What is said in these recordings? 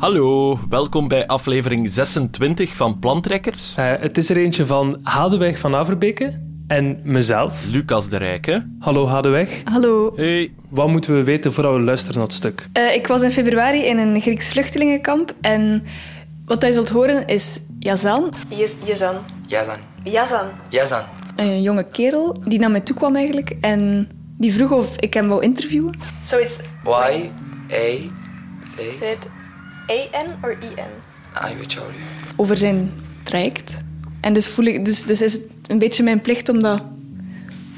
Hallo, welkom bij aflevering 26 van Plantrekkers. Uh, het is er eentje van Hadeweg van Averbeke en mezelf. Lucas de Rijke. Hallo Hadeweg. Hallo. Hey. Wat moeten we weten voordat we luisteren naar het stuk? Uh, ik was in februari in een Grieks vluchtelingenkamp en wat hij zult horen is Yazan. Yes, Yazan. Yazan. Yazan. Yazan. Een jonge kerel die naar mij toe kwam eigenlijk en die vroeg of ik hem wou interviewen. Zoiets. Y, A, C. Said A-N or I-N? I will show you. Over zijn traject. En dus, voel ik, dus, dus is het een beetje mijn plicht om dat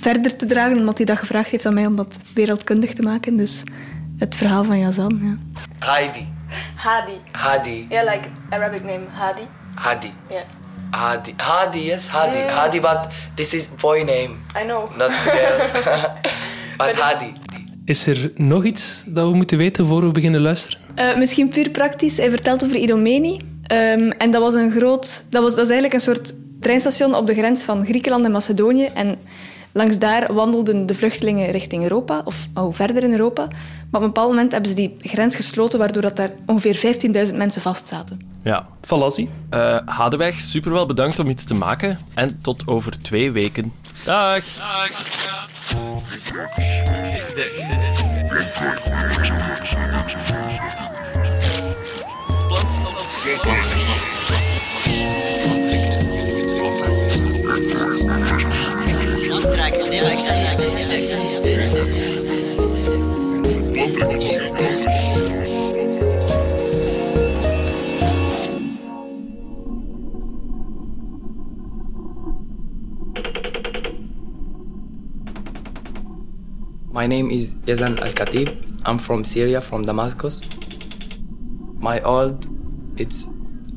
verder te dragen, omdat hij dat gevraagd heeft aan mij om dat wereldkundig te maken. Dus het verhaal van Yazan. Ja. Hadi. Hadi. Hadi. Yeah, like Arabic name, Hadi. Hadi. Yeah. Hadi. Hadi, yes, Hadi. Mm. Hadi, but this is boy name, I know. not girl. but Hadi. Is er nog iets dat we moeten weten voor we beginnen luisteren? Uh, misschien puur praktisch. Hij vertelt over Idomeni. Um, en dat was een groot... Dat, was, dat is eigenlijk een soort treinstation op de grens van Griekenland en Macedonië. En langs daar wandelden de vluchtelingen richting Europa, of oh, verder in Europa. Maar op een bepaald moment hebben ze die grens gesloten, waardoor dat daar ongeveer 15.000 mensen vastzaten. Ja. Fallazie. Uh, Hadeweg, superwel bedankt om iets te maken. En tot over twee weken. Dag. Dag. My name is Yazan Al Khatib. I'm from Syria, from Damascus. My old, it's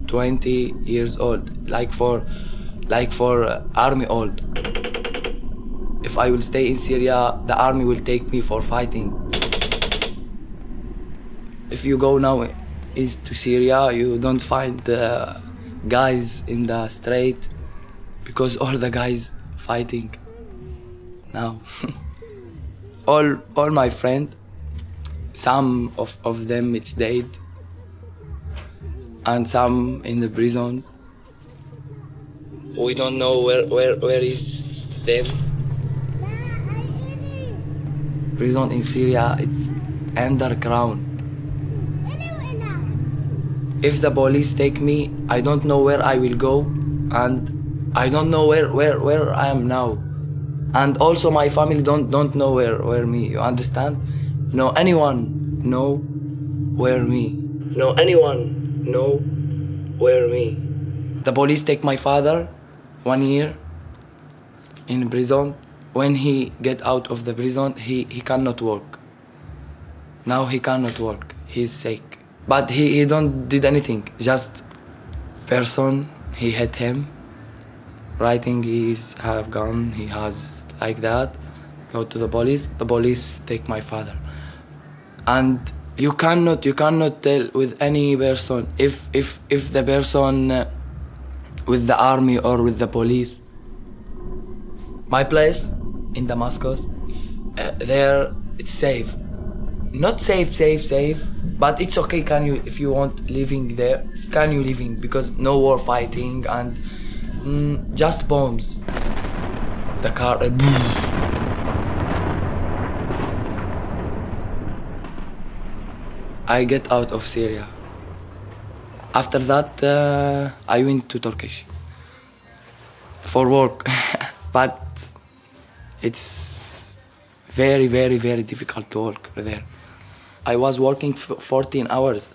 20 years old, like for, like for uh, army old. If I will stay in Syria, the army will take me for fighting. If you go now is to Syria, you don't find the guys in the street because all the guys fighting now. all all my friend, some of, of them it's dead, and some in the prison. We don't know where where where is them. Prison in Syria, it's underground. If the police take me, I don't know where I will go, and I don't know where where where I am now and also my family don't don't know where where me you understand? No anyone know where me. No anyone know where me. The police take my father one year in prison. When he get out of the prison he he cannot work. Now he cannot work. He's sick. But he, he don't did anything. Just person he hit him writing he's have gun he has like that go to the police the police take my father. And you cannot you cannot tell with any person if if if the person uh, with the army or with the police my place in damascus uh, there it's safe. Not safe safe safe but it's okay can you if you want living there can you living? Because no war fighting and mm, just bombs the car uh, I get out of Syria. After that, uh, I went to Turkish for work, but it's very, very, very difficult to work there. I was working for 14 hours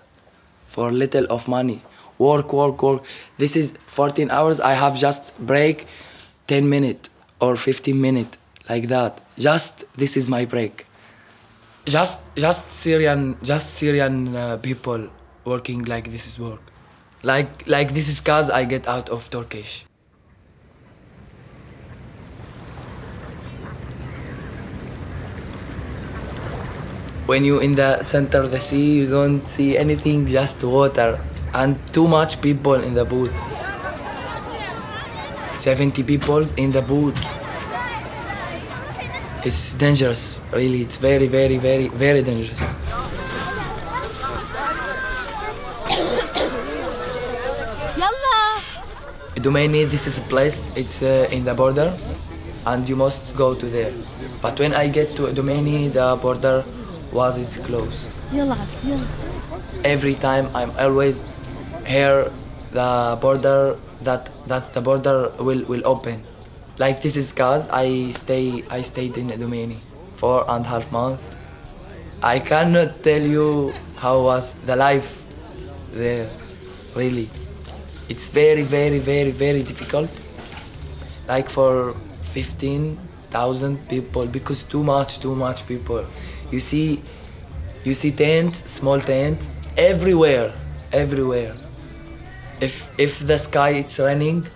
for little of money. Work, work, work. This is 14 hours. I have just break 10 minutes or 15 minutes like that. Just this is my break. Just just Syrian just Syrian uh, people working like this is work. Like like this is cause I get out of Turkish. When you in the center of the sea, you don't see anything, just water and too much people in the booth. 70 people in the booth. It's dangerous, really. It's very, very, very, very dangerous. Domeni, this is a place, it's uh, in the border, and you must go to there. But when I get to Domeni, the border was it's closed. Every time I'm always here, the border that that the border will will open. Like this is cause I stay I stayed in Domeni four and a half month I cannot tell you how was the life there, really. It's very, very, very, very difficult. Like for 15,000 people, because too much, too much people. You see, you see tents, small tents, everywhere, everywhere. If if the sky it's raining,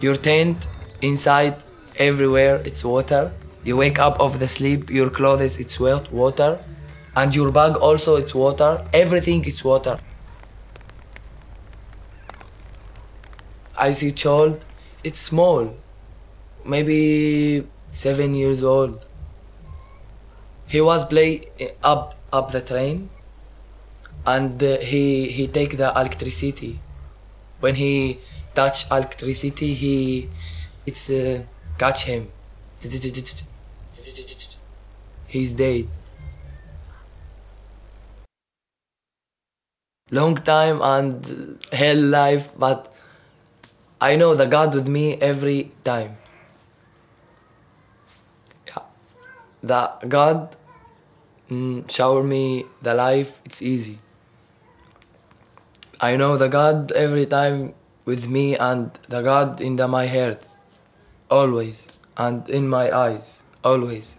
your tent inside everywhere it's water. You wake up of the sleep, your clothes it's wet, water, and your bag also it's water. Everything it's water. I see child, it's small, maybe seven years old. He was play uh, up up the train, and uh, he he take the electricity. When he touch electricity, he it's uh, catch him. He's dead. Long time and hell life, but I know the God with me every time. The God mm, shower me the life, it's easy. I know the God every time with me and the God in the, my heart, always, and in my eyes, always.